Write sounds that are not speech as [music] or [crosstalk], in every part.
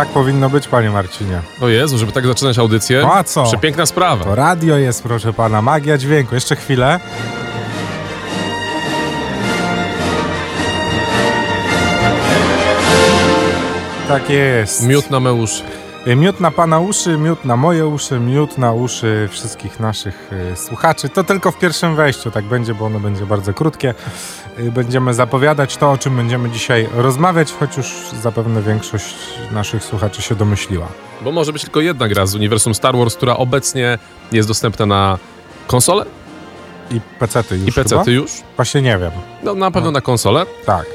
Tak powinno być, panie Marcinie. O Jezu, żeby tak zaczynać audycję. No a co? Przepiękna sprawa. To radio jest, proszę pana, magia dźwięku. Jeszcze chwilę. Tak jest. Miód na. Miód na pana uszy, miód na moje uszy, miód na uszy wszystkich naszych y, słuchaczy. To tylko w pierwszym wejściu tak będzie, bo ono będzie bardzo krótkie. Y, będziemy zapowiadać to, o czym będziemy dzisiaj rozmawiać, choć już zapewne większość naszych słuchaczy się domyśliła. Bo może być tylko jedna gra z uniwersum Star Wars, która obecnie jest dostępna na konsolę I pecety już i PC-ty już. Właśnie nie wiem. No na pewno No. na konsolę. Tak.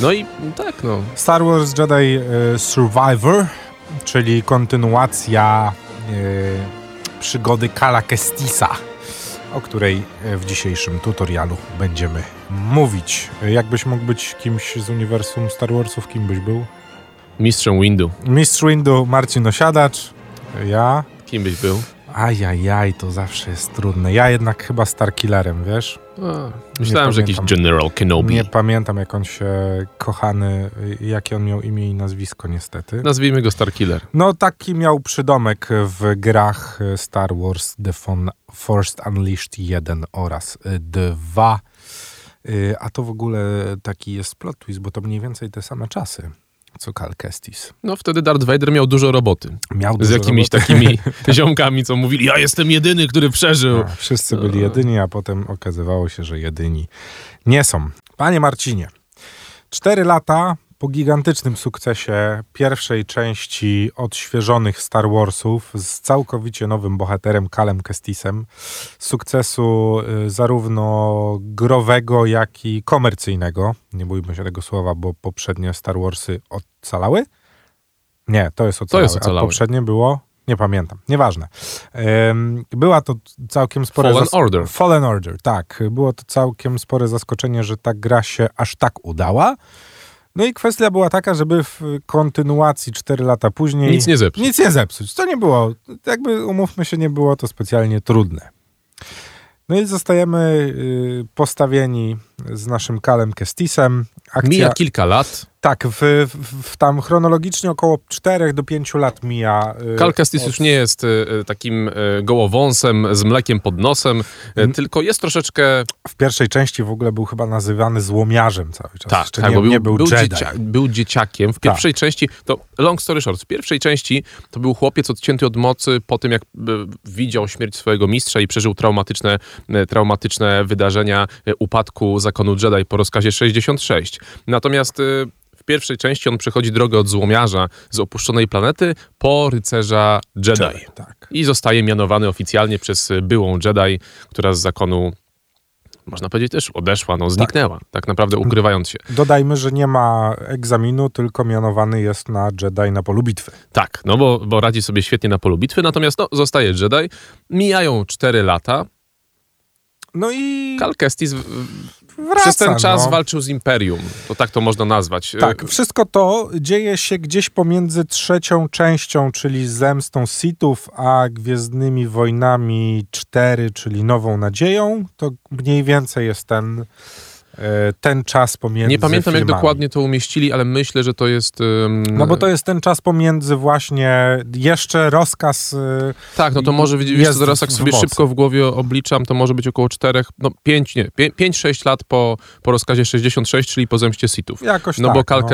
No i tak, no. Star Wars Jedi y, Survivor, czyli kontynuacja y, przygody Kala Kestisa, o której y, w dzisiejszym tutorialu będziemy mówić. Jakbyś mógł być kimś z uniwersum Star Warsów, kim byś był? Mistrzem Windu. Mistrz Windu Marcin Osiadacz, ja. Kim byś był? Ajajaj, to zawsze jest trudne. Ja jednak chyba Starkillerem, wiesz? A, myślałem, że jakiś. General Kenobi. Nie pamiętam, jak on się kochany, y, jakie on miał imię i nazwisko niestety. Nazwijmy go Starkiller. No taki miał przydomek w grach y, Star Wars The Force Unleashed 1 oraz y, 2. Y, A to w ogóle taki jest plot twist, bo to mniej więcej te same czasy, co Cal Kestis. No wtedy Darth Vader miał dużo roboty. Miał Z dużo jakimiś roboty. takimi [laughs] ziomkami, co mówili, ja jestem jedyny, który przeżył. No, wszyscy byli jedyni, a potem okazywało się, że jedyni nie są. Panie Marcinie, cztery lata po gigantycznym sukcesie pierwszej części odświeżonych Star Warsów z całkowicie nowym bohaterem Kalem Kestisem, sukcesu y, zarówno growego, jak i komercyjnego. Nie bójmy się tego słowa, bo poprzednie Star Warsy ocalały? Nie, to jest ocalały. jest ocalały. A poprzednie było? Nie pamiętam. Nieważne. Była to całkiem spore... Fallen zas- Order. Fallen Order, tak. Było to całkiem spore zaskoczenie, że ta gra się aż tak udała. No i kwestia była taka, żeby w kontynuacji 4 lata później... Nic nie zepsuć. Nic nie zepsuć. To nie było, jakby umówmy się, nie było to specjalnie trudne. No i zostajemy y, postawieni z naszym Kalem Kestisem. Akcja, Mija kilka lat. Tak, w, w, w tam chronologicznie około 4 do 5 lat mija. y, Cal Kestis od- już nie jest y, y, takim y, gołowąsem z mlekiem pod nosem, y, Mm. tylko jest troszeczkę... W pierwszej części w ogóle był chyba nazywany złomiarzem cały czas. Tak, Jeszcze tak nie, bo był, nie był, był, Jedi. dziecia, był dzieciakiem. W pierwszej części, to long story short, w pierwszej części to był chłopiec odcięty od mocy po tym, jak y, widział śmierć swojego mistrza i przeżył traumatyczne, y, traumatyczne wydarzenia upadku zakonu Jedi po rozkazie 66. Natomiast w pierwszej części on przechodzi drogę od złomiarza z opuszczonej planety po rycerza Jedi. Jedi, tak. I zostaje mianowany oficjalnie przez byłą Jedi, która z zakonu, można powiedzieć, też odeszła, no zniknęła, tak naprawdę ukrywając się. Dodajmy, że nie ma egzaminu, tylko mianowany jest na Jedi na polu bitwy. Tak, no bo, bo radzi sobie świetnie na polu bitwy, natomiast no, zostaje Jedi. Mijają 4 lata. No i Cal Kestis wraca, przez ten czas no. walczył z Imperium. To tak to można nazwać. Tak, Y, wszystko to dzieje się gdzieś pomiędzy trzecią częścią, czyli Zemstą Sithów, a Gwiezdnymi Wojnami 4, czyli Nową Nadzieją. To mniej więcej jest ten, e, ten czas pomiędzy Nie pamiętam, jak filmami. dokładnie to umieścili, ale myślę, że to jest... ym, No bo to jest ten czas pomiędzy właśnie jeszcze rozkaz... e, Tak, no to może, wiesz, co, teraz jak sobie mocy. szybko w głowie obliczam, to może być około 4, no 5, nie, 5-6 lat po, po rozkazie 66, czyli po zemście Sithów. Jakoś No tak, bo Cal no.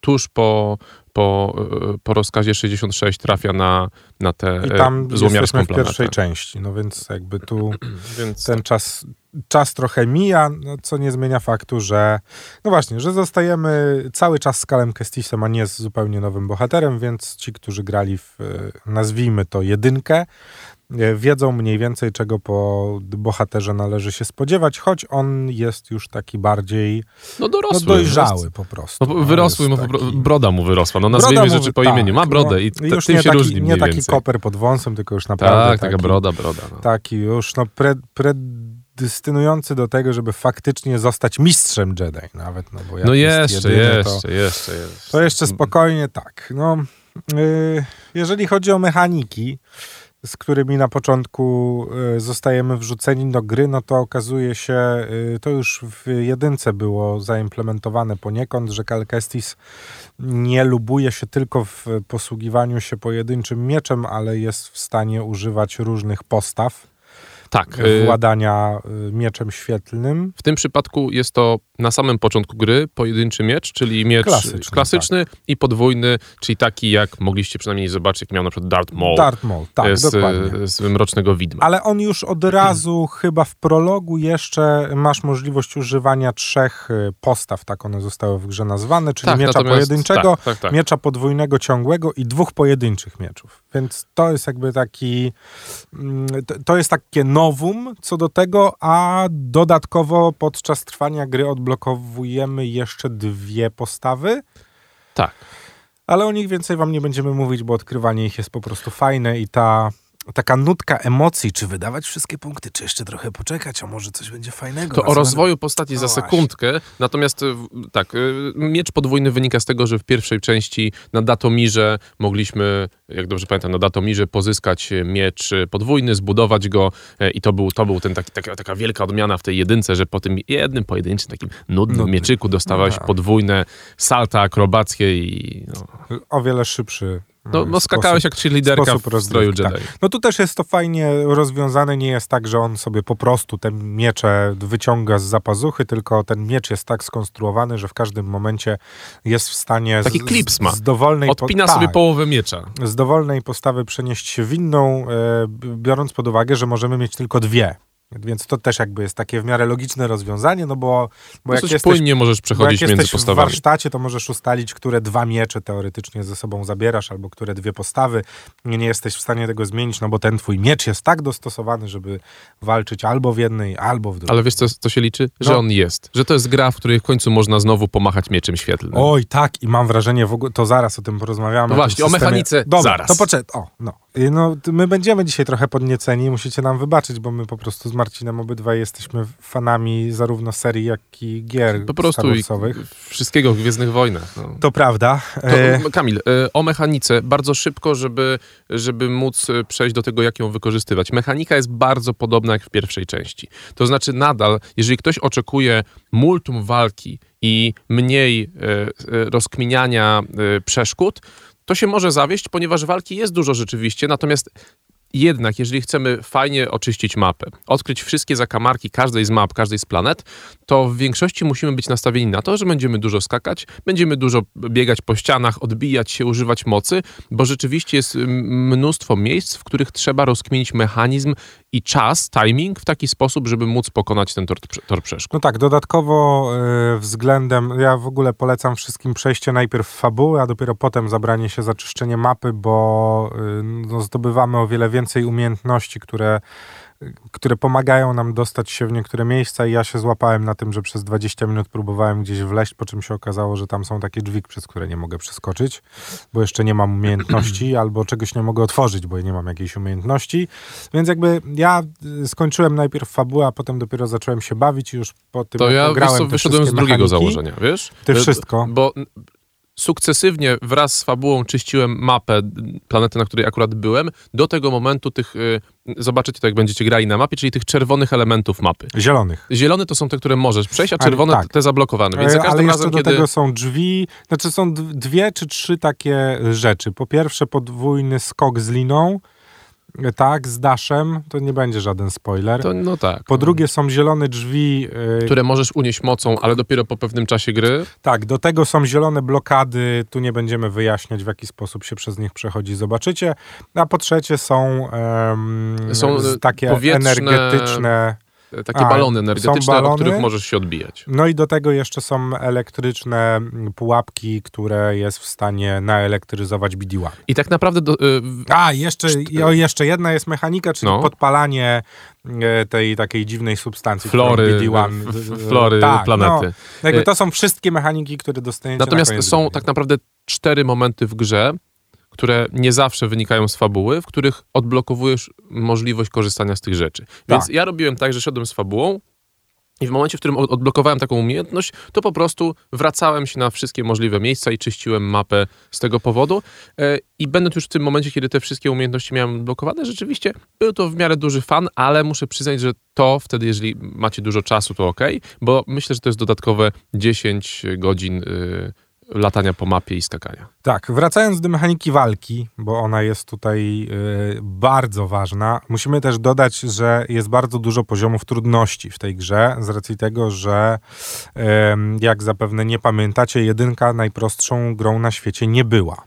Tuż po, po, y, po rozkazie 66 trafia na, na tę I tam e, złomiarską jesteśmy w planetę. pierwszej części, no więc jakby tu [clears throat] Więc ten czas, czas trochę mija, no, co nie zmienia faktu, że no właśnie, że zostajemy cały czas z Kalem Kestisem, a nie z zupełnie nowym bohaterem, więc ci, którzy grali w, e, nazwijmy to, jedynkę, e, wiedzą mniej więcej, czego po bohaterze należy się spodziewać, choć on jest już taki bardziej no no, dorosły. dojrzały jest- po prostu. No, No, wyrosły, no, taki- broda mu wyrosła. No Broda nazwijmy mu- rzeczy po tak, imieniu. Ma brodę no, i t- już tym nie się taki, różni Nie mniej taki więcej. koper pod wąsem, tylko już naprawdę Tak, taka taki, broda, broda. No. taki już no, pre, predystynujący do tego, żeby faktycznie zostać mistrzem Jedi nawet. No, bo jak No jest jeszcze, jedyny, jeszcze, To, jeszcze, jeszcze. to jeszcze spokojnie tak. No, yy, jeżeli chodzi o mechaniki, z którymi na początku y, zostajemy wrzuceni do gry, no to okazuje się, y, to już w jedynce było zaimplementowane poniekąd, że Cal Kestis nie lubuje się tylko w posługiwaniu się pojedynczym mieczem, ale jest w stanie używać różnych postaw Tak. y, władania y, mieczem świetlnym. W tym przypadku jest to na samym początku gry pojedynczy miecz, czyli miecz Klasyczny, klasyczny, i podwójny, czyli taki jak mogliście przynajmniej zobaczyć, jak miał na przykład Darth Maul Darth Maul, tak, z, dokładnie. z Mrocznego Widma. Ale on już od razu, [clears throat] chyba w prologu jeszcze masz możliwość używania trzech y, postaw, tak one zostały w grze nazwane, czyli Tak, miecza pojedynczego, tak, tak, tak. miecza podwójnego ciągłego i dwóch pojedynczych mieczów. Więc to jest jakby taki, mm, to- to jest takie nowum co do tego, a dodatkowo podczas trwania gry odblokowujemy jeszcze dwie postawy, Tak. ale o nich więcej wam nie będziemy mówić, bo odkrywanie ich jest po prostu fajne i ta taka nutka emocji, czy wydawać wszystkie punkty, czy jeszcze trochę poczekać, a może coś będzie fajnego. To o rozwoju postaci No za właśnie. sekundkę. Natomiast y, tak, y, miecz podwójny wynika z tego, że w pierwszej części na Datomirze mogliśmy, jak dobrze pamiętam, na Datomirze pozyskać y, miecz podwójny, zbudować go i to był, to był ten taki, taka, taka wielka odmiana w tej jedynce, że po tym jednym pojedynczym takim nudnym Nudny. mieczyku dostawałeś No tak. podwójne salta akrobackie i no, O wiele szybszy. No, no skakałeś jak cheerleaderka sposób w stroju Jedi. No tu też jest to fajnie rozwiązane. Nie jest tak, że on sobie po prostu te miecze wyciąga z zapazuchy, tylko ten miecz jest tak skonstruowany, że w każdym momencie jest w stanie Taki z, klips ma. z dowolnej po- Odpina sobie tak, połowę miecza. z dowolnej postawy przenieść się w inną, e, biorąc pod uwagę, że możemy mieć tylko dwie. Więc to też jakby jest takie w miarę logiczne rozwiązanie, no bo, bo jak jesteś płynnie możesz bo jak przechodzić między jesteś w postawami. warsztacie, to możesz ustalić, które dwa miecze teoretycznie ze sobą zabierasz, albo które dwie postawy. Nie, jesteś w stanie tego zmienić, no bo ten twój miecz jest tak dostosowany, żeby walczyć albo w jednej, albo w drugiej. Ale wiesz, co, co się liczy? Że No. on jest. Że to jest gra, w której w końcu można znowu pomachać mieczem świetlnym. Oj, tak, i mam wrażenie, w ogóle, to zaraz o tym porozmawiamy. No właśnie, o systemie. mechanice Dobra, zaraz. to poczekaj, o, no. Y, no. My będziemy dzisiaj trochę podnieceni, musicie nam wybaczyć, bo my po prostu z Marcinem obydwaj jesteśmy fanami zarówno serii, jak i gier Po prostu wszystkiego w Gwiezdnych Wojnach. No. To prawda. To, E, Kamil, e, o mechanice bardzo szybko, żeby, żeby móc przejść do tego, jak ją wykorzystywać. Mechanika jest bardzo podobna jak w pierwszej części. To znaczy nadal, jeżeli ktoś oczekuje multum walki i mniej rozkminiania przeszkód, to się może zawieść, ponieważ walki jest dużo rzeczywiście, natomiast jednak, jeżeli chcemy fajnie oczyścić mapę, odkryć wszystkie zakamarki każdej z map, każdej z planet, to w większości musimy być nastawieni na to, że będziemy dużo skakać, będziemy dużo biegać po ścianach, odbijać się, używać mocy, bo rzeczywiście jest mnóstwo miejsc, w których trzeba rozkminić mechanizm i czas, timing w taki sposób, żeby móc pokonać ten tor, tor przeszkód. No tak, dodatkowo y, względem, ja w ogóle polecam wszystkim przejście najpierw fabuły, a dopiero potem zabranie się za czyszczenie mapy, bo y, no, zdobywamy o wiele więcej umiejętności, które, które pomagają nam dostać się w niektóre miejsca i ja się złapałem na tym, że przez 20 minut próbowałem gdzieś wleźć, po czym się okazało, że tam są takie drzwi, przez które nie mogę przeskoczyć, bo jeszcze nie mam umiejętności, [clears throat] albo czegoś nie mogę otworzyć, bo nie mam jakiejś umiejętności. Więc jakby ja y, skończyłem najpierw fabułę, a potem dopiero zacząłem się bawić i już po tym, To jak ja co, te wyszedłem z drugiego mechaniki, założenia, wiesz? Ty wszystko. Bo sukcesywnie wraz z fabułą czyściłem mapę planety, na której akurat byłem, do tego momentu tych, y, zobaczycie to jak będziecie grali na mapie, czyli tych czerwonych elementów mapy. Zielonych. Zielone to są te, które możesz przejść, a Ale czerwone tak. te zablokowane. Więc za Ale każdym jeszcze razem, do kiedy... tego są drzwi, znaczy są dwie czy trzy takie rzeczy. Po pierwsze podwójny skok z liną, tak, z daszem, to nie będzie żaden spoiler. To, no tak. Po drugie są zielone drzwi, e, Które możesz unieść mocą, ale dopiero po pewnym czasie gry. tak, do tego są zielone blokady, tu nie będziemy wyjaśniać w jaki sposób się przez nich przechodzi, zobaczycie. A po trzecie są, Są, e, takie energetyczne... Takie A, balony energetyczne, balony? od których możesz się odbijać. No i do tego jeszcze są elektryczne mm, pułapki, które jest w stanie naelektryzować BD-1. I tak naprawdę do, y, A, jeszcze, o, jeszcze jedna jest mechanika, czyli No. podpalanie e, tej takiej dziwnej substancji. Flory, którą BD-1, f- f- flory tak, planety. No, E, to są wszystkie mechaniki, które dostaniecie Natomiast na są tak naprawdę cztery momenty w grze, które nie zawsze wynikają z fabuły, w których odblokowujesz możliwość korzystania z tych rzeczy. Więc Tak. ja robiłem tak, że szedłem z fabułą, I w momencie, w którym odblokowałem taką umiejętność, to po prostu wracałem się na wszystkie możliwe miejsca i czyściłem mapę z tego powodu. E, I będąc już w tym momencie, kiedy te wszystkie umiejętności miałem odblokowane, rzeczywiście był to w miarę duży fan, ale muszę przyznać, że to wtedy, jeżeli macie dużo czasu, to ok, bo myślę, że to jest dodatkowe 10 godzin y, latania po mapie i skakania. Tak, wracając do mechaniki walki, bo ona jest tutaj y, bardzo ważna, musimy też dodać, że jest bardzo dużo poziomów trudności w tej grze, z racji tego, że jak zapewne nie pamiętacie, jedynka najprostszą grą na świecie nie była.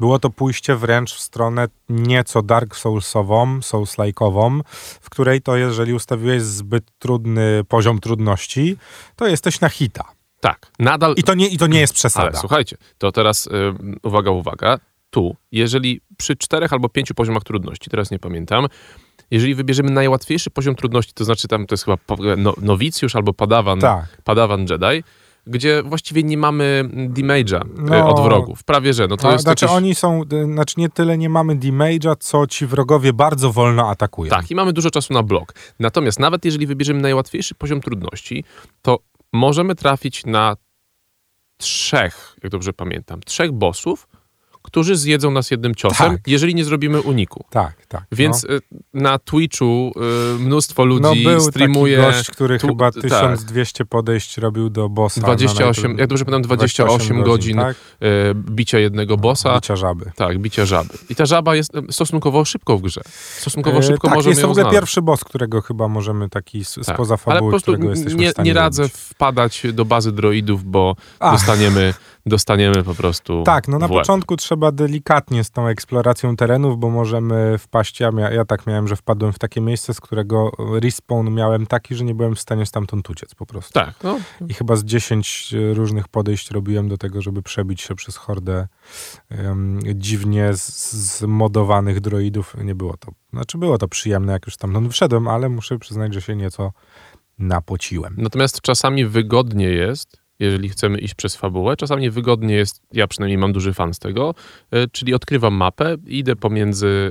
Było to pójście wręcz w stronę nieco Dark Soulsową, Souls-like'ową, w której to jeżeli ustawiłeś zbyt trudny poziom trudności, to jesteś na hita. Tak, nadal. I to nie, i to nie jest przesada. Ale słuchajcie, to teraz y, uwaga, uwaga. Tu, jeżeli przy czterech albo pięciu poziomach trudności, teraz nie pamiętam, jeżeli wybierzemy najłatwiejszy poziom trudności, to znaczy tam to jest chyba no, nowicjusz albo padawan, tak. padawan Jedi, gdzie właściwie nie mamy damage'a y, no, od wrogów. Prawie że. No to jest znaczy jakieś... oni są, y, znaczy nie tyle nie mamy damage'a, co ci wrogowie bardzo wolno atakują. Tak, i mamy dużo czasu na blok. Natomiast nawet jeżeli wybierzemy najłatwiejszy poziom trudności, to możemy trafić na trzech, jak dobrze pamiętam, trzech bossów, którzy zjedzą nas jednym ciosem, tak. jeżeli nie zrobimy uniku. Tak, tak. Więc no. na Twitchu y, mnóstwo ludzi no, był streamuje. Taki gość, który tu, chyba 1200 tak. podejść robił do bossa. 28, jak dobrze pamiętam, 28, 28 godzin, tak? y, bicia jednego bossa. Bicia żaby. Tak, bicia żaby. I ta żaba jest stosunkowo szybko w grze. Stosunkowo e, szybko tak, możemy jest w ogóle pierwszy boss, którego chyba możemy taki tak. spoza fabuły, Ale po prostu nie, nie radzę wpadać do bazy droidów, bo dostaniemy [laughs] dostaniemy po prostu. Tak, no na początku trzeba delikatnie z tą eksploracją terenów, bo możemy wpaść. Ja, ja tak miałem, że wpadłem w takie miejsce, z którego respawn miałem taki, że nie byłem w stanie stamtąd uciec po prostu. Tak. No. I chyba z 10 różnych podejść robiłem do tego, żeby przebić się przez hordę um, dziwnie zmodowanych droidów. Nie było to. Znaczy było to przyjemne, jak już stamtąd wszedłem, ale muszę przyznać, że się nieco napociłem. Natomiast czasami wygodnie jest jeżeli chcemy iść przez fabułę. Czasami wygodnie jest, ja przynajmniej mam duży fan z tego, e, czyli odkrywam mapę, idę pomiędzy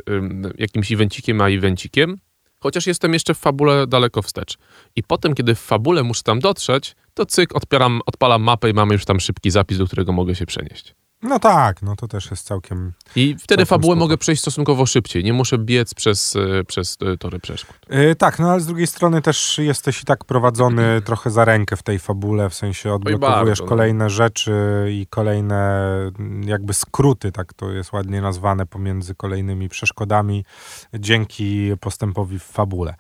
jakimś evencikiem a evencikiem, chociaż jestem jeszcze w fabule daleko wstecz. I potem, kiedy w fabule muszę tam dotrzeć, to cyk, odpieram, odpalam mapę i mamy już tam szybki zapis, do którego mogę się przenieść. No tak, no to też jest całkiem. I wtedy całkiem fabułę mogę przejść stosunkowo szybciej. Nie muszę biec przez, e, przez e, tory przeszkód. Yy, tak, no ale z drugiej strony też jesteś i tak prowadzony [clears throat] trochę za rękę w tej fabule, w sensie odblokowujesz bardzo, no. kolejne no. rzeczy i kolejne mm, jakby skróty, tak to jest ładnie nazwane, pomiędzy kolejnymi przeszkodami dzięki postępowi w fabule.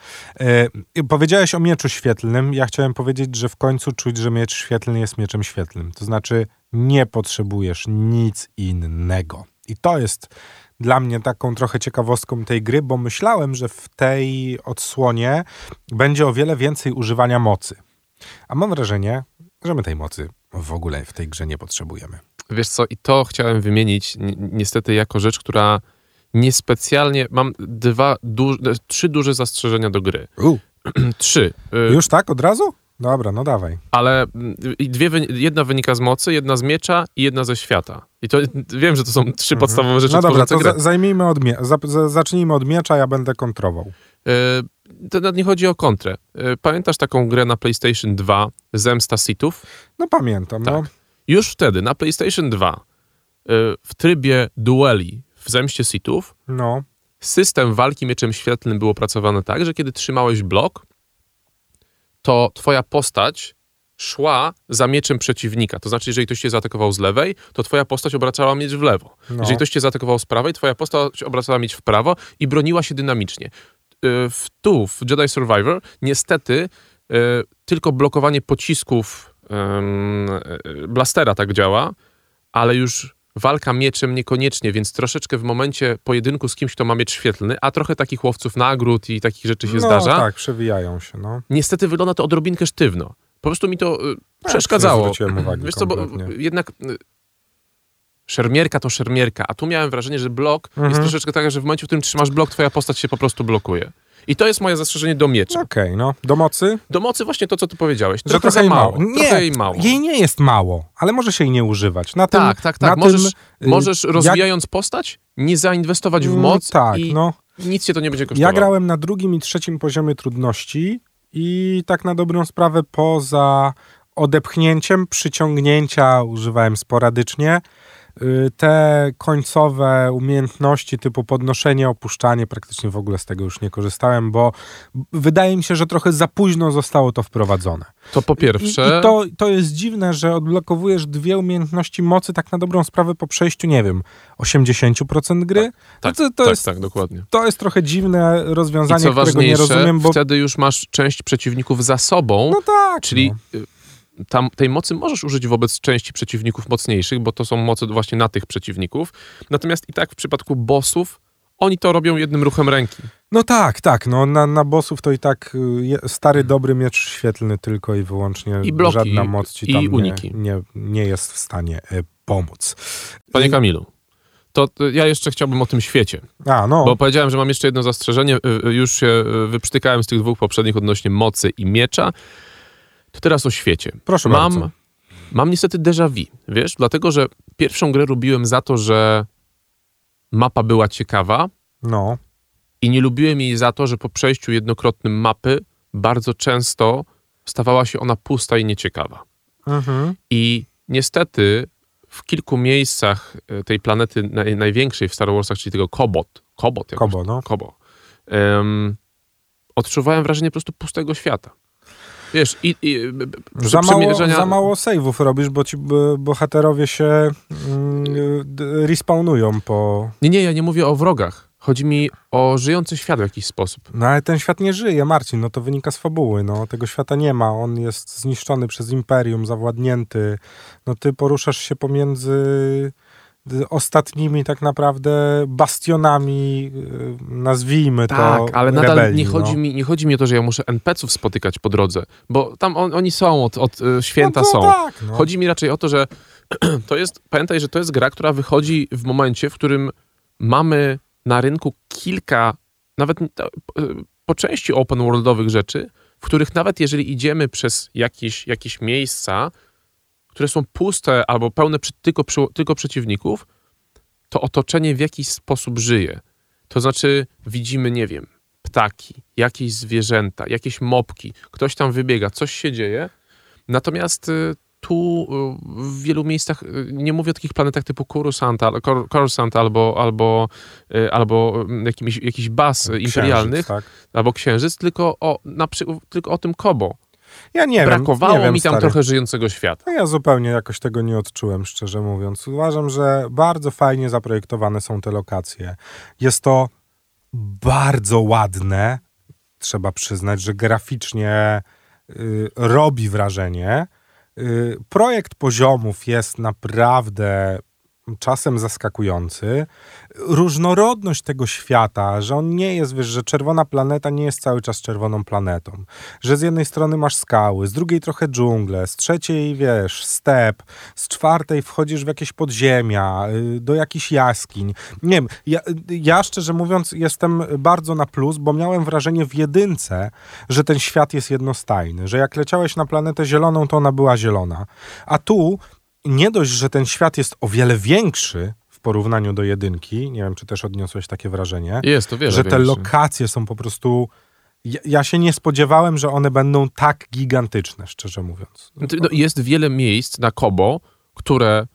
Yy, powiedziałeś o mieczu świetlnym. Ja chciałem powiedzieć, że w końcu czuć, że miecz świetlny jest mieczem świetlnym. To znaczy nie potrzebujesz nic innego. I to jest dla mnie taką trochę ciekawostką tej gry, bo myślałem, że w tej odsłonie będzie o wiele więcej używania mocy. A mam wrażenie, że my tej mocy w ogóle w tej grze nie potrzebujemy. Wiesz co, i to chciałem wymienić niestety jako rzecz, która niespecjalnie. Mam dwa, du trzy duże zastrzeżenia do gry. U. [clears throat] trzy. Y, Już tak od razu? Dobra, no dawaj. Ale mm, dwie, jedna wynika z mocy, jedna z miecza i jedna ze świata. I to [laughs] wiem, że to są trzy mhm. podstawowe rzeczy. No dobra, to za, zajmijmy od mie- za, za, zacznijmy od miecza, ja będę kontrował. Yy, to nie chodzi o kontrę. Yy, pamiętasz taką grę na PlayStation 2, Zemsta Sithów? No pamiętam, no. tak. no. Już wtedy na PlayStation 2 yy, w trybie dueli w Zemście Sithów no. system walki mieczem świetlnym był opracowany tak, że kiedy trzymałeś blok, to twoja postać szła za mieczem przeciwnika. To znaczy, jeżeli ktoś cię zaatakował z lewej, to twoja postać obracała miecz w lewo. No. Jeżeli ktoś cię zaatakował z prawej, twoja postać obracała miecz w prawo i broniła się dynamicznie. Y, w, tu, w Jedi Survivor, niestety y, tylko blokowanie pocisków y, blastera tak działa, ale już walka mieczem niekoniecznie, więc troszeczkę w momencie pojedynku z kimś, kto ma miecz świetlny, a trochę takich łowców nagród i takich rzeczy się no, zdarza. tak, przewijają się, no. Niestety wygląda to odrobinkę sztywno. Po prostu mi to y, tak, przeszkadzało. Wiesz co, bo jednak y, szermierka to szermierka, a tu miałem wrażenie, że blok mhm. jest troszeczkę tak, że w momencie, w którym trzymasz blok, twoja postać się po prostu blokuje. I to jest moje zastrzeżenie do miecza. Okej, okay, no. Do mocy? Do mocy właśnie to, co ty powiedziałeś. Trochę, że trochę za mało. mało. Nie, jej mało. Jej nie jest mało, ale może się jej nie używać. Na tak, tym, tak, tak. Możesz, tym, możesz rozwijając jak... postać, nie zainwestować w mm, moc no, tak, i no. nic cię to nie będzie kosztowało. Ja grałem na drugim i trzecim poziomie trudności i tak na dobrą sprawę poza odepchnięciem, przyciągnięcia używałem sporadycznie. Y, te końcowe umiejętności typu podnoszenie, opuszczanie, praktycznie w ogóle z tego już nie korzystałem, bo wydaje mi się, że trochę za późno zostało to wprowadzone. To po pierwsze. I, i to, to jest dziwne, że odblokowujesz dwie umiejętności mocy tak na dobrą sprawę po przejściu, nie wiem, 80% gry. Tak, to, to tak, jest, tak, dokładnie. To jest trochę dziwne rozwiązanie, I co którego nie rozumiem, bo... wtedy już masz część przeciwników za sobą. No tak. Czyli no tam, tej mocy możesz użyć wobec części przeciwników mocniejszych, bo to są moce właśnie na tych przeciwników. Natomiast i tak w przypadku bossów oni to robią jednym ruchem ręki. No tak, tak. No, na, na bossów to i tak y, stary, dobry miecz świetlny tylko i wyłącznie. I bloki, żadna moc ci tam i uniki. Nie, nie, nie jest w stanie y, pomóc. Panie Kamilu, to ja jeszcze chciałbym o tym świecie. A, no. Bo powiedziałem, że mam jeszcze jedno zastrzeżenie. Y, już się wyprztykałem z tych dwóch poprzednich odnośnie mocy i miecza. To teraz o świecie. Proszę mam, bardzo. Mam niestety déjà vu, wiesz? Dlatego, że pierwszą grę robiłem za to, że mapa była ciekawa. No. I nie lubiłem jej za to, że po przejściu jednokrotnym mapy bardzo często stawała się ona pusta i nieciekawa. Mhm. I niestety w kilku miejscach e, tej planety naj, największej w Star Warsach, czyli tego Kobot, Kobot, jakoś, Kobo, no. Kobo, um, odczuwałem wrażenie po prostu pustego świata. Wiesz, i, i za, mało, za mało save'ów robisz, bo ci bohaterowie się mm, respawnują po... Nie, nie, ja nie mówię o wrogach. Chodzi mi o żyjący świat w jakiś sposób. No ale ten świat nie żyje, Marcin, no to wynika z fabuły, no tego świata nie ma, on jest zniszczony przez Imperium, zawładnięty, no ty poruszasz się pomiędzy ostatnimi tak naprawdę bastionami, y, nazwijmy tak, to. Tak, ale nadal rebelii, nie, chodzi no. mi, nie chodzi mi o to, że ja muszę NPC-ów spotykać po drodze, bo tam on, oni są, od, od y, święta no są. Tak, no. Chodzi mi raczej o to, że [clears throat] to jest, pamiętaj, że to jest gra, która wychodzi w momencie, w którym mamy na rynku kilka, nawet y, po części open worldowych rzeczy, w których nawet jeżeli idziemy przez jakieś, jakieś miejsca, które są puste albo pełne tylko, tylko przeciwników, to otoczenie w jakiś sposób żyje. To znaczy widzimy, nie wiem, ptaki, jakieś zwierzęta, jakieś mopki, ktoś tam wybiega, coś się dzieje. Natomiast y, tu y, w wielu miejscach, y, nie mówię o takich planetach typu Coruscant, Coruscant albo, albo, albo jakimś, jakiś baz imperialnych, tak. albo księżyc, tylko o, na, tylko o tym Kobo. Ja nie Brakowało wiem, nie mi tam stary. trochę żyjącego świata. No ja zupełnie jakoś tego nie odczułem, szczerze mówiąc. Uważam, że bardzo fajnie zaprojektowane są te lokacje. Jest to bardzo ładne. Trzeba przyznać, że graficznie y, robi wrażenie. Y, projekt poziomów jest naprawdę czasem zaskakujący. Różnorodność tego świata, że on nie jest, wiesz, że czerwona planeta nie jest cały czas czerwoną planetą. Że z jednej strony masz skały, z drugiej trochę dżunglę, z trzeciej, wiesz, step, z czwartej wchodzisz w jakieś podziemia, y, do jakichś jaskiń. Nie wiem, ja, ja szczerze mówiąc jestem bardzo na plus, bo miałem wrażenie w jedynce, że ten świat jest jednostajny, że jak leciałeś na planetę zieloną, to ona była zielona. A tu nie dość, że ten świat jest o wiele większy w porównaniu do jedynki, nie wiem, czy też odniosłeś takie wrażenie, jest to wiele że te większy. lokacje są po prostu... Ja, ja, się nie spodziewałem, że one będą tak gigantyczne, szczerze mówiąc. No, jest wiele miejsc na Kobo, które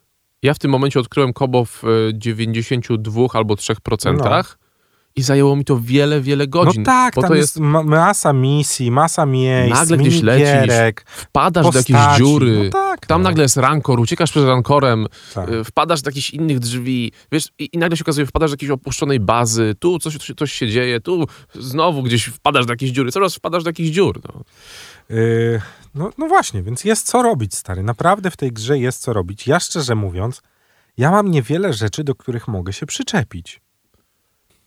ja w tym momencie odkryłem Kobo w 92 albo 3%. No i zajęło mi to wiele, wiele godzin. No tak, bo tam to jest, jest masa misji, masa miejsc, Nagle gdzieś lecisz, wpadasz postaci. do jakiejś dziury, no tak, tam no. nagle jest rankor, uciekasz przed rankorem, tak. wpadasz do jakichś innych drzwi, wiesz, i, i, nagle się okazuje, wpadasz do jakiejś opuszczonej bazy, tu coś, coś, coś się dzieje, tu znowu gdzieś wpadasz do jakiejś dziury, coraz wpadasz do jakichś dziur. No. Yy, no, no właśnie, więc jest co robić, stary. Naprawdę w tej grze jest co robić. Ja szczerze mówiąc, ja mam niewiele rzeczy, do których mogę się przyczepić.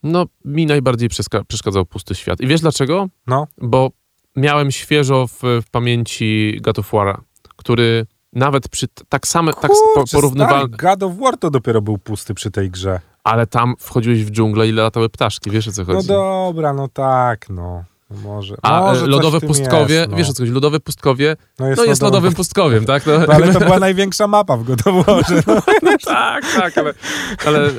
No, mi najbardziej przeszkadzał pusty świat. I wiesz dlaczego? No. Bo miałem świeżo w, w pamięci God of War'a, który nawet przy tak same, tak porównywalne... God of War to dopiero był pusty przy tej grze. Ale tam wchodziłeś w dżunglę i latały ptaszki, wiesz o co chodzi? No dobra, no tak, no. Może, A może e, coś lodowe pustkowie, jest, no. wiesz o co chodzi, lodowe pustkowie, no no jest lodowym pustkowiem, tak? No, No, [laughs] ale to była największa mapa w Godowórze. [laughs] No. tak, tak, ale, ale e, e,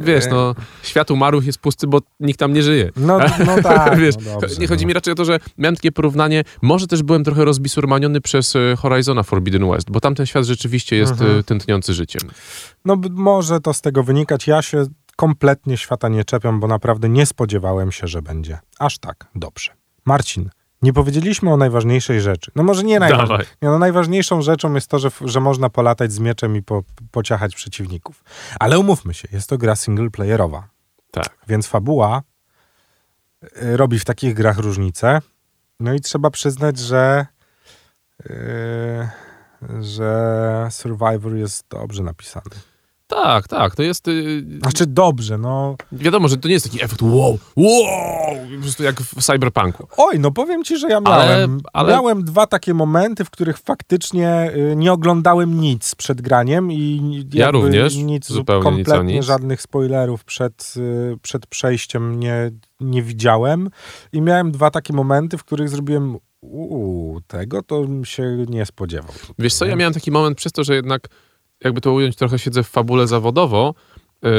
wiesz, no, świat umarłych jest pusty, bo nikt tam nie żyje. No, no [laughs] tak, Wiesz, no dobrze, nie chodzi no. mi raczej o to, że miałem takie porównanie, może też byłem trochę rozbisurmaniony przez Horizona Forbidden West, bo tamten świat rzeczywiście jest Mhm. tętniący życiem. No może to z tego wynikać. Ja się kompletnie świata nie czepiam, bo naprawdę nie spodziewałem się, że będzie aż tak dobrze. Marcin, nie powiedzieliśmy o najważniejszej rzeczy. No może nie. Nie, no najważniejszą rzeczą jest to, że, że można polatać z mieczem i po, pociachać przeciwników. Ale umówmy się, jest to gra singleplayerowa, Tak. więc fabuła y, robi w takich grach różnicę. No i trzeba przyznać, że y, że Survivor jest dobrze napisany. Tak, tak, to jest... y, Znaczy dobrze, no. Wiadomo, że to nie jest taki efekt wow, wow, po prostu jak w Cyberpunku. Oj, no powiem ci, że ja Ale- miałem, ale- miałem dwa takie momenty, w których faktycznie y, nie oglądałem nic przed graniem i Ja również, nic, zupełnie kompletnie nic. żadnych spoilerów przed, y, przed przejściem nie, nie widziałem i miałem dwa takie momenty, w których zrobiłem uuu, tego to bym się nie spodziewał. Wiesz co, ja miałem taki moment przez to, że jednak, jakby to ująć, trochę siedzę w fabule zawodowo yy,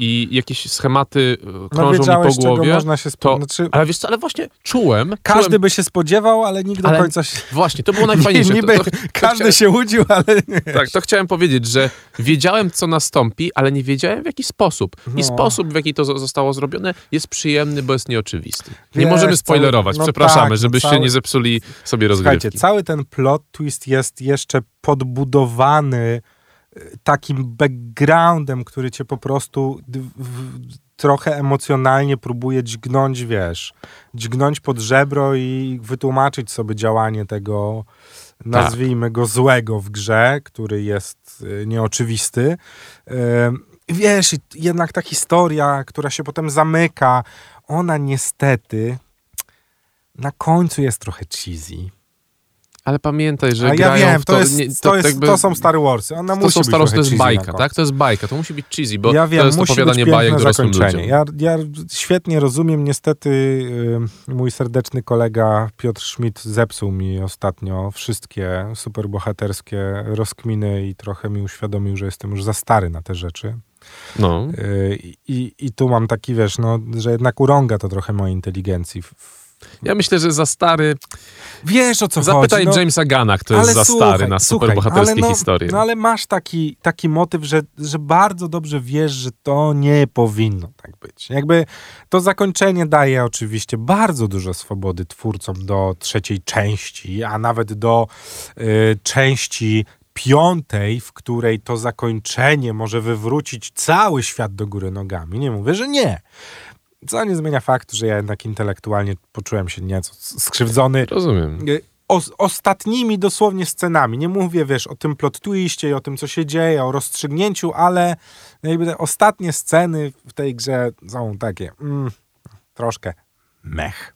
i jakieś schematy yy, No krążą mi wiedziałeś, po głowie. można się to- spodziewać. Znaczy, Ale wiesz co, ale właśnie czułem, każdy czułem, by się spodziewał, ale nikt do Ale końca się... właśnie, to było najfajniejsze. [laughs] Niby to, to, to każdy chciałem, się łudził, ale nie. Tak, to chciałem powiedzieć, że wiedziałem, co nastąpi, ale nie wiedziałem w jaki sposób. No. I sposób, w jaki to zo- zostało zrobione, jest przyjemny, bo jest nieoczywisty. Nie Wiesz, możemy cały- spoilerować, no przepraszamy, tak, no żebyście cały- nie zepsuli sobie Słuchajcie, rozgrywki. cały ten plot twist jest jeszcze podbudowany y, takim backgroundem, który cię po prostu trochę emocjonalnie próbuje dźgnąć, wiesz, dźgnąć pod żebro i wytłumaczyć sobie działanie tego, nazwijmy go złego w grze, który jest y, nieoczywisty. Wiesz, jednak ta historia, która się potem zamyka, ona niestety na końcu jest trochę cheesy. Ale pamiętaj, że A ja wiem, to, to... jest, nie, to, jest, jakby- to są Star Warsy. Ona To musi są być Star Wars, to jest bajka, tak? To jest bajka, to musi być cheesy, bo ja wiem, to jest musi opowiadanie być bajek dorosłym ludziom. Ja, ja świetnie rozumiem, niestety y, mój serdeczny kolega Piotr Schmidt zepsuł mi ostatnio wszystkie superbohaterskie rozkminy i trochę mi uświadomił, że jestem już za stary na te rzeczy. No. Y, I, i tu mam taki, wiesz, no, że jednak urąga to trochę mojej inteligencji. W- Ja myślę, że za stary... Wiesz o co Zapytaj chodzi. no. Jamesa Gana, kto jest za słuchaj, stary na superbohaterskie no, historie. No ale masz taki, taki motyw, że, że bardzo dobrze wiesz, że to nie powinno tak być. Jakby to zakończenie daje oczywiście bardzo dużo swobody twórcom do trzeciej części, a nawet do y, części piątej, w której to zakończenie może wywrócić cały świat do góry nogami. Nie mówię, że nie. Co nie zmienia faktu, że ja jednak intelektualnie poczułem się nieco skrzywdzony Rozumiem. y, os, ostatnimi dosłownie scenami. Nie mówię, wiesz, o tym plot twistie i o tym, co się dzieje, o rozstrzygnięciu, ale jakby te ostatnie sceny w tej grze są takie mm, troszkę mech.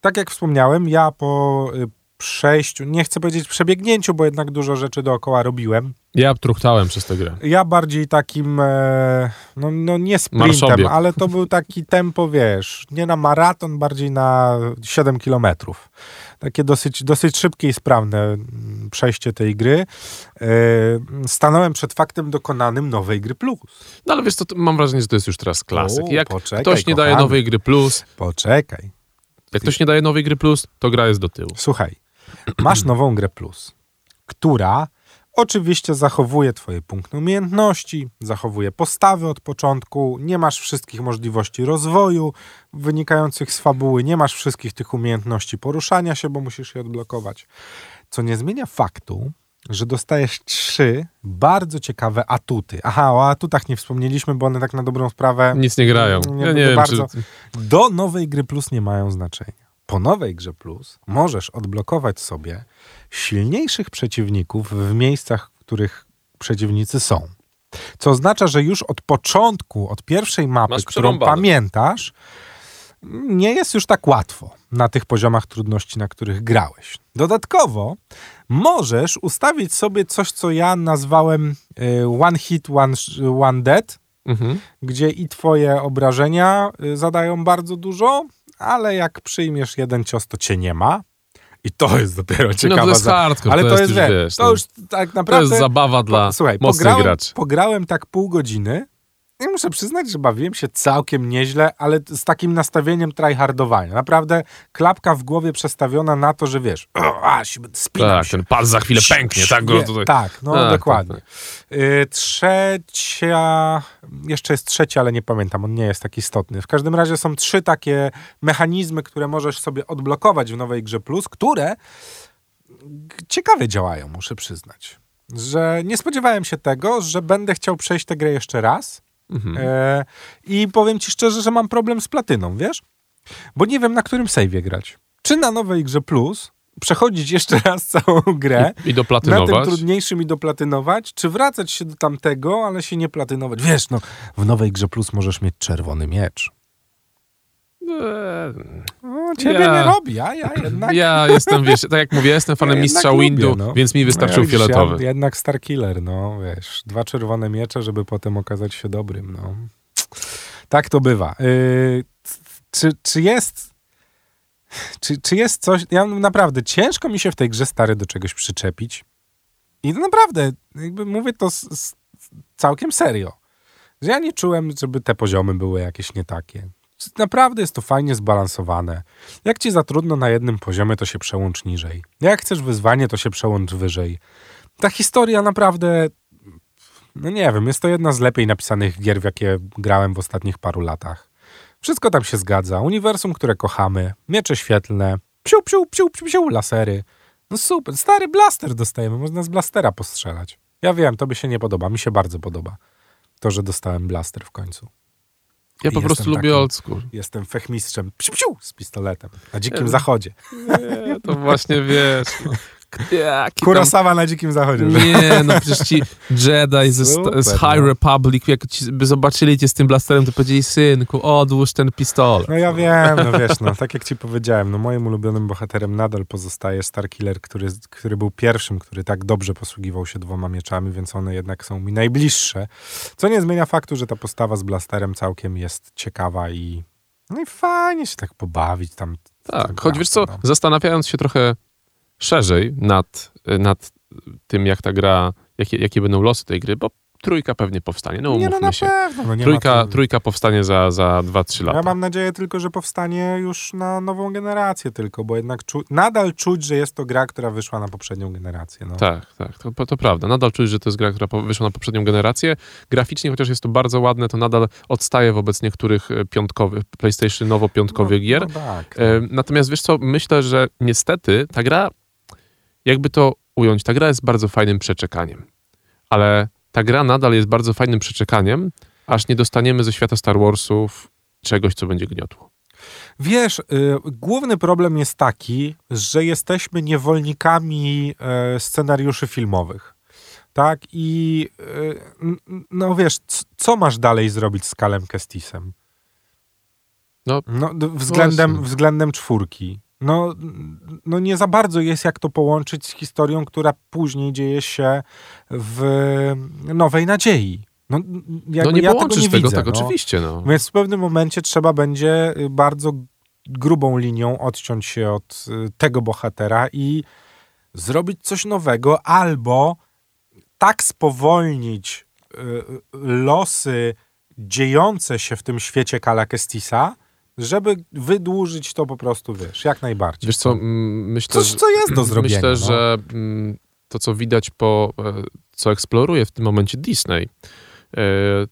Tak jak wspomniałem, ja po y, przejściu, nie chcę powiedzieć przebiegnięciu, bo jednak dużo rzeczy dookoła robiłem. Ja truchtałem przez tę grę. Ja bardziej takim, e, no, no nie sprintem, Marszobieg. ale to był taki tempo, wiesz, nie na maraton, bardziej na 7 kilometrów. Takie dosyć, dosyć szybkie i sprawne mm, przejście tej gry. E, stanąłem przed faktem dokonanym nowej gry plus. No ale wiesz to mam wrażenie, że to jest już teraz klasyk. O, Jak poczekaj, ktoś nie daje kochany. nowej gry plus, Poczekaj. jak ktoś nie daje nowej gry plus, to gra jest do tyłu. Słuchaj, [clears throat] masz nową grę plus, która oczywiście zachowuje twoje punkty umiejętności, zachowuje postawy od początku, nie masz wszystkich możliwości rozwoju wynikających z fabuły, nie masz wszystkich tych umiejętności poruszania się, bo musisz je odblokować. Co nie zmienia faktu, że dostajesz trzy bardzo ciekawe atuty. Aha, o atutach nie wspomnieliśmy, bo one tak na dobrą sprawę Nic nie grają. Nie, ja nie wiem, bardzo- czy... do nowej gry plus nie mają znaczenia. Po nowej grze plus możesz odblokować sobie silniejszych przeciwników w miejscach, w których przeciwnicy są. Co oznacza, że już od początku, od pierwszej mapy, Masz którą pamiętasz, nie jest już tak łatwo na tych poziomach trudności, na których grałeś. Dodatkowo możesz ustawić sobie coś, co ja nazwałem y, one hit, one, one dead, Mhm. gdzie i twoje obrażenia y, zadają bardzo dużo, ale jak przyjmiesz jeden cios, to cię nie ma. I to jest dopiero ciekawa No to jest hardcore, Ale to, to jest, wie- wiesz, to no, już tak to naprawdę... jest zabawa dla po, słuchaj, mocnych pograłem, graczy. pograłem tak pół godziny i muszę przyznać, że bawiłem się całkiem nieźle, ale z takim nastawieniem tryhardowania. Naprawdę klapka w głowie przestawiona na to, że wiesz, [clears throat] a, spinam Tak, się. ten pas za chwilę pęknie, tak? Go tutaj. tak, no Tak, dokładnie. tak, Y, trzecia, jeszcze jest trzecia, ale nie pamiętam, on nie jest tak istotny. W każdym razie są trzy takie mechanizmy, które możesz sobie odblokować w nowej grze Plus, które ciekawie działają, muszę przyznać. Że nie spodziewałem się tego, że będę chciał przejść tę grę jeszcze raz. Mhm. E, I powiem ci szczerze, że mam problem z platyną, wiesz? Bo nie wiem, na którym save'ie grać. Czy na nowej grze Plus przechodzić [laughs] jeszcze raz całą grę, I na doplatynować. tym trudniejszym i doplatynować, czy wracać się do tamtego, ale się nie platynować. Wiesz, no, w nowej grze Plus możesz mieć czerwony miecz. Eee, O, ciebie Ja- nie robi, a ja jednak... Ja jestem, wiesz, tak jak mówię, jestem fanem Ja mistrza Windu, lubię, no. więc mi wystarczył No, widzisz, fioletowy. Ja, jednak Starkiller, no wiesz, dwa czerwone miecze, żeby potem okazać się dobrym, no. Tak to bywa. Yy, czy, czy jest... Czy, czy jest coś... Ja naprawdę, ciężko mi się w tej grze stary do czegoś przyczepić. I naprawdę, jakby mówię to z, z, całkiem serio. Że ja nie czułem, żeby te poziomy były jakieś nie takie. Naprawdę jest to fajnie zbalansowane. Jak ci za trudno na jednym poziomie, to się przełącz niżej. Jak chcesz wyzwanie, to się przełącz wyżej. Ta historia naprawdę, no nie wiem, jest to jedna z lepiej napisanych gier, w jakie grałem w ostatnich paru latach. Wszystko tam się zgadza. Uniwersum, które kochamy, miecze świetlne, psiu, psiu, psiu, psiu, psiu lasery. No super, stary blaster dostajemy, można z blastera postrzelać. Ja wiem, to by się nie podoba, mi się bardzo podoba. To, że dostałem blaster w końcu. Ja po prostu lubię takim- old school. Jestem fechmistrzem psiu, psiu, z pistoletem na dzikim zachodzie. Nie, to właśnie wiesz. No. [laughs] Jaki tam... Kurosawa na dzikim zachodzie. Nie, no przecież ci Jedi ze, z High no. Republic, jak ci by zobaczyli cię z tym blasterem, to powiedzieli, synku, odłóż ten pistolet. No ja wiem, no wiesz, no tak jak ci powiedziałem, no moim ulubionym bohaterem nadal pozostaje Starkiller, który, który był pierwszym, który tak dobrze posługiwał się dwoma mieczami, więc one jednak są mi najbliższe. Co nie zmienia faktu, że ta postawa z blasterem całkiem jest ciekawa i no i fajnie się tak pobawić tam. Tak, choć wiesz co, no. zastanawiając się trochę szerzej nad, nad tym, jak ta gra, jakie, jakie będą losy tej gry, bo trójka pewnie powstanie, no Nie no na się. pewno. No, nie Trójka, ma trójka powstanie za, za 2-3 lata. Ja mam nadzieję tylko, że powstanie już na nową generację tylko, bo jednak czu- nadal czuć, że jest to gra, która wyszła na poprzednią generację. No. Tak, tak, to, to prawda. Nadal czuć, że to jest gra, która wyszła na poprzednią generację. Graficznie, chociaż jest to bardzo ładne, to nadal odstaje wobec niektórych e, piątkowych, PlayStationowo-piątkowych gier. No, tak. E, Natomiast wiesz co, myślę, że niestety ta gra, jakby to ująć, ta gra jest bardzo fajnym przeczekaniem. Ale ta gra nadal jest bardzo fajnym przeczekaniem, aż nie dostaniemy ze świata Star Warsów czegoś, co będzie gniotło. Wiesz, y, główny problem jest taki, że jesteśmy niewolnikami e, scenariuszy filmowych. Tak? I y, no wiesz, c- co masz dalej zrobić z Kalem Kestisem? No, No, d- względem, właśnie. względem czwórki. No, no nie za bardzo jest jak to połączyć z historią, która później dzieje się w Nowej Nadziei. No, no nie ja połączysz tego nie tego, widzę, tak no. oczywiście. No. Więc w pewnym momencie trzeba będzie y, bardzo grubą linią odciąć się od y, tego bohatera i zrobić coś nowego, albo tak spowolnić y, losy dziejące się w tym świecie Kala Kestisa, żeby wydłużyć to po prostu, wiesz, jak najbardziej. Wiesz co, myślę, Coś, co jest do zrobienia. Myślę, no. że to, co widać po, e, co eksploruje w tym momencie Disney, e,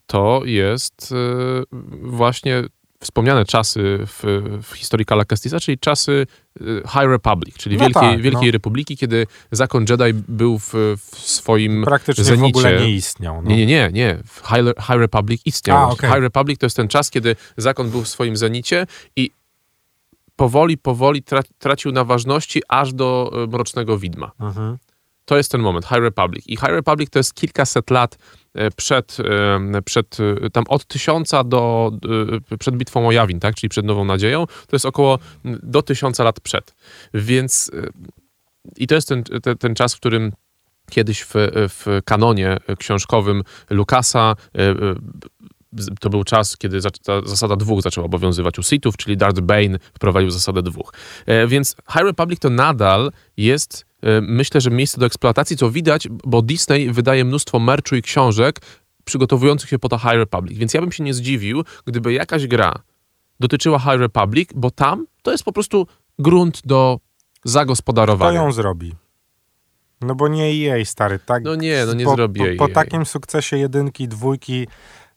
to jest e, właśnie wspomniane czasy w, w historii Kala Kestisa, czyli czasy e, High Republic, czyli No Wielkiej, tak, Wielkiej no. Republiki, kiedy zakon Jedi był w, w swoim Praktycznie w zenicie. ogóle nie istniał. No. Nie, nie, nie, nie. W High, High Republic istniał. A, okej. High Republic to jest ten czas, kiedy zakon był w swoim zenicie i powoli, powoli tra tracił na ważności aż do e, Mrocznego Widma. Mhm. To jest ten moment, High Republic. I High Republic to jest kilkaset lat e, przed, e, przed e, tam od tysiąca do, przed bitwą o Jawin, tak? czyli przed Nową Nadzieją. To jest około do tysiąca lat przed. Więc i to jest ten, ten, ten czas, w którym kiedyś w, w kanonie książkowym Lukasa to był czas, kiedy ta zasada dwóch zaczęła obowiązywać u Sithów, czyli Darth Bane wprowadził zasadę dwóch. Więc High Republic to nadal jest, myślę, że miejsce do eksploatacji, co widać, bo Disney wydaje mnóstwo merchu i książek przygotowujących się po to High Republic. Więc ja bym się nie zdziwił, gdyby jakaś gra dotyczyła High Republic, bo tam to jest po prostu grunt do zagospodarowania. Kto ją zrobi? No bo nie jej stary, tak? No nie, no nie po, zrobi jej. Po, po takim sukcesie jedynki, dwójki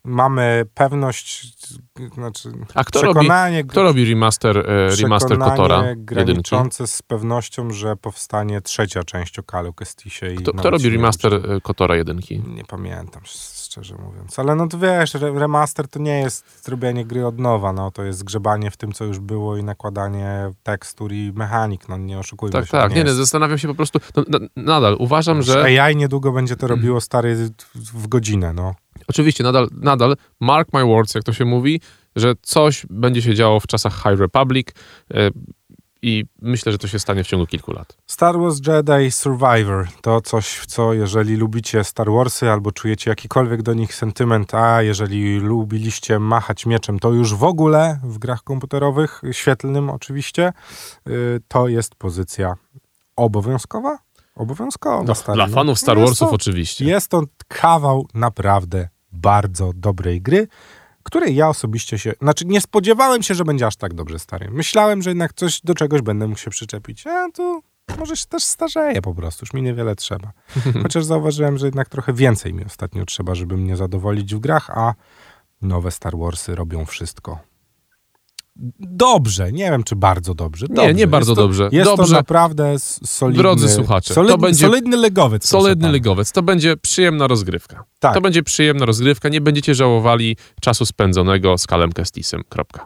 mamy pewność, znaczy A kto robi, kto robi remaster, e, remaster Kotora? graniczące z pewnością, że powstanie trzecia część o Kalu Kestisie. Kto, kto robi remaster e, Kotora jedynki? Nie pamiętam, szczerze mówiąc. Ale no to wiesz, remaster to nie jest zrobienie gry od nowa, no to jest grzebanie w tym, co już było i nakładanie tekstur i mechanik, no nie oszukujmy tak, się. Tak, tak, nie, nie zastanawiam się po prostu, no, nadal uważam, że... AI niedługo będzie to robiło stary w godzinę, no. Oczywiście, nadal, nadal, mark my words, jak to się mówi, że coś będzie się działo w czasach High Republic e, i myślę, że to się stanie w ciągu kilku lat. Star Wars Jedi Survivor to coś, w co jeżeli lubicie Star Warsy albo czujecie jakikolwiek do nich sentyment, a jeżeli lubiliście machać mieczem, to już w ogóle w grach komputerowych, świetlnym oczywiście, y, to jest pozycja obowiązkowa? Obowiązkowa. No, dla fanów Star Warsów to, oczywiście. Jest to kawał naprawdę bardzo dobrej gry, której ja osobiście się, znaczy nie spodziewałem się, że będzie aż tak dobrze stary. Myślałem, że jednak coś do czegoś będę mógł się przyczepić. A tu może się też starzeje po prostu, już mi niewiele trzeba. [laughs] Chociaż zauważyłem, że jednak trochę więcej mi ostatnio trzeba, żeby mnie zadowolić w grach, a nowe Star Warsy robią wszystko dobrze. Nie wiem, czy bardzo dobrze. dobrze. Nie, nie bardzo jest to, dobrze. Jest dobrze. to naprawdę solidny... Drodzy słuchacze, solidny, to będzie solidny legowiec. Solidny legowiec. To będzie przyjemna rozgrywka. Tak. To będzie przyjemna rozgrywka. Nie będziecie żałowali czasu spędzonego z Kalem Kestisem. Kropka.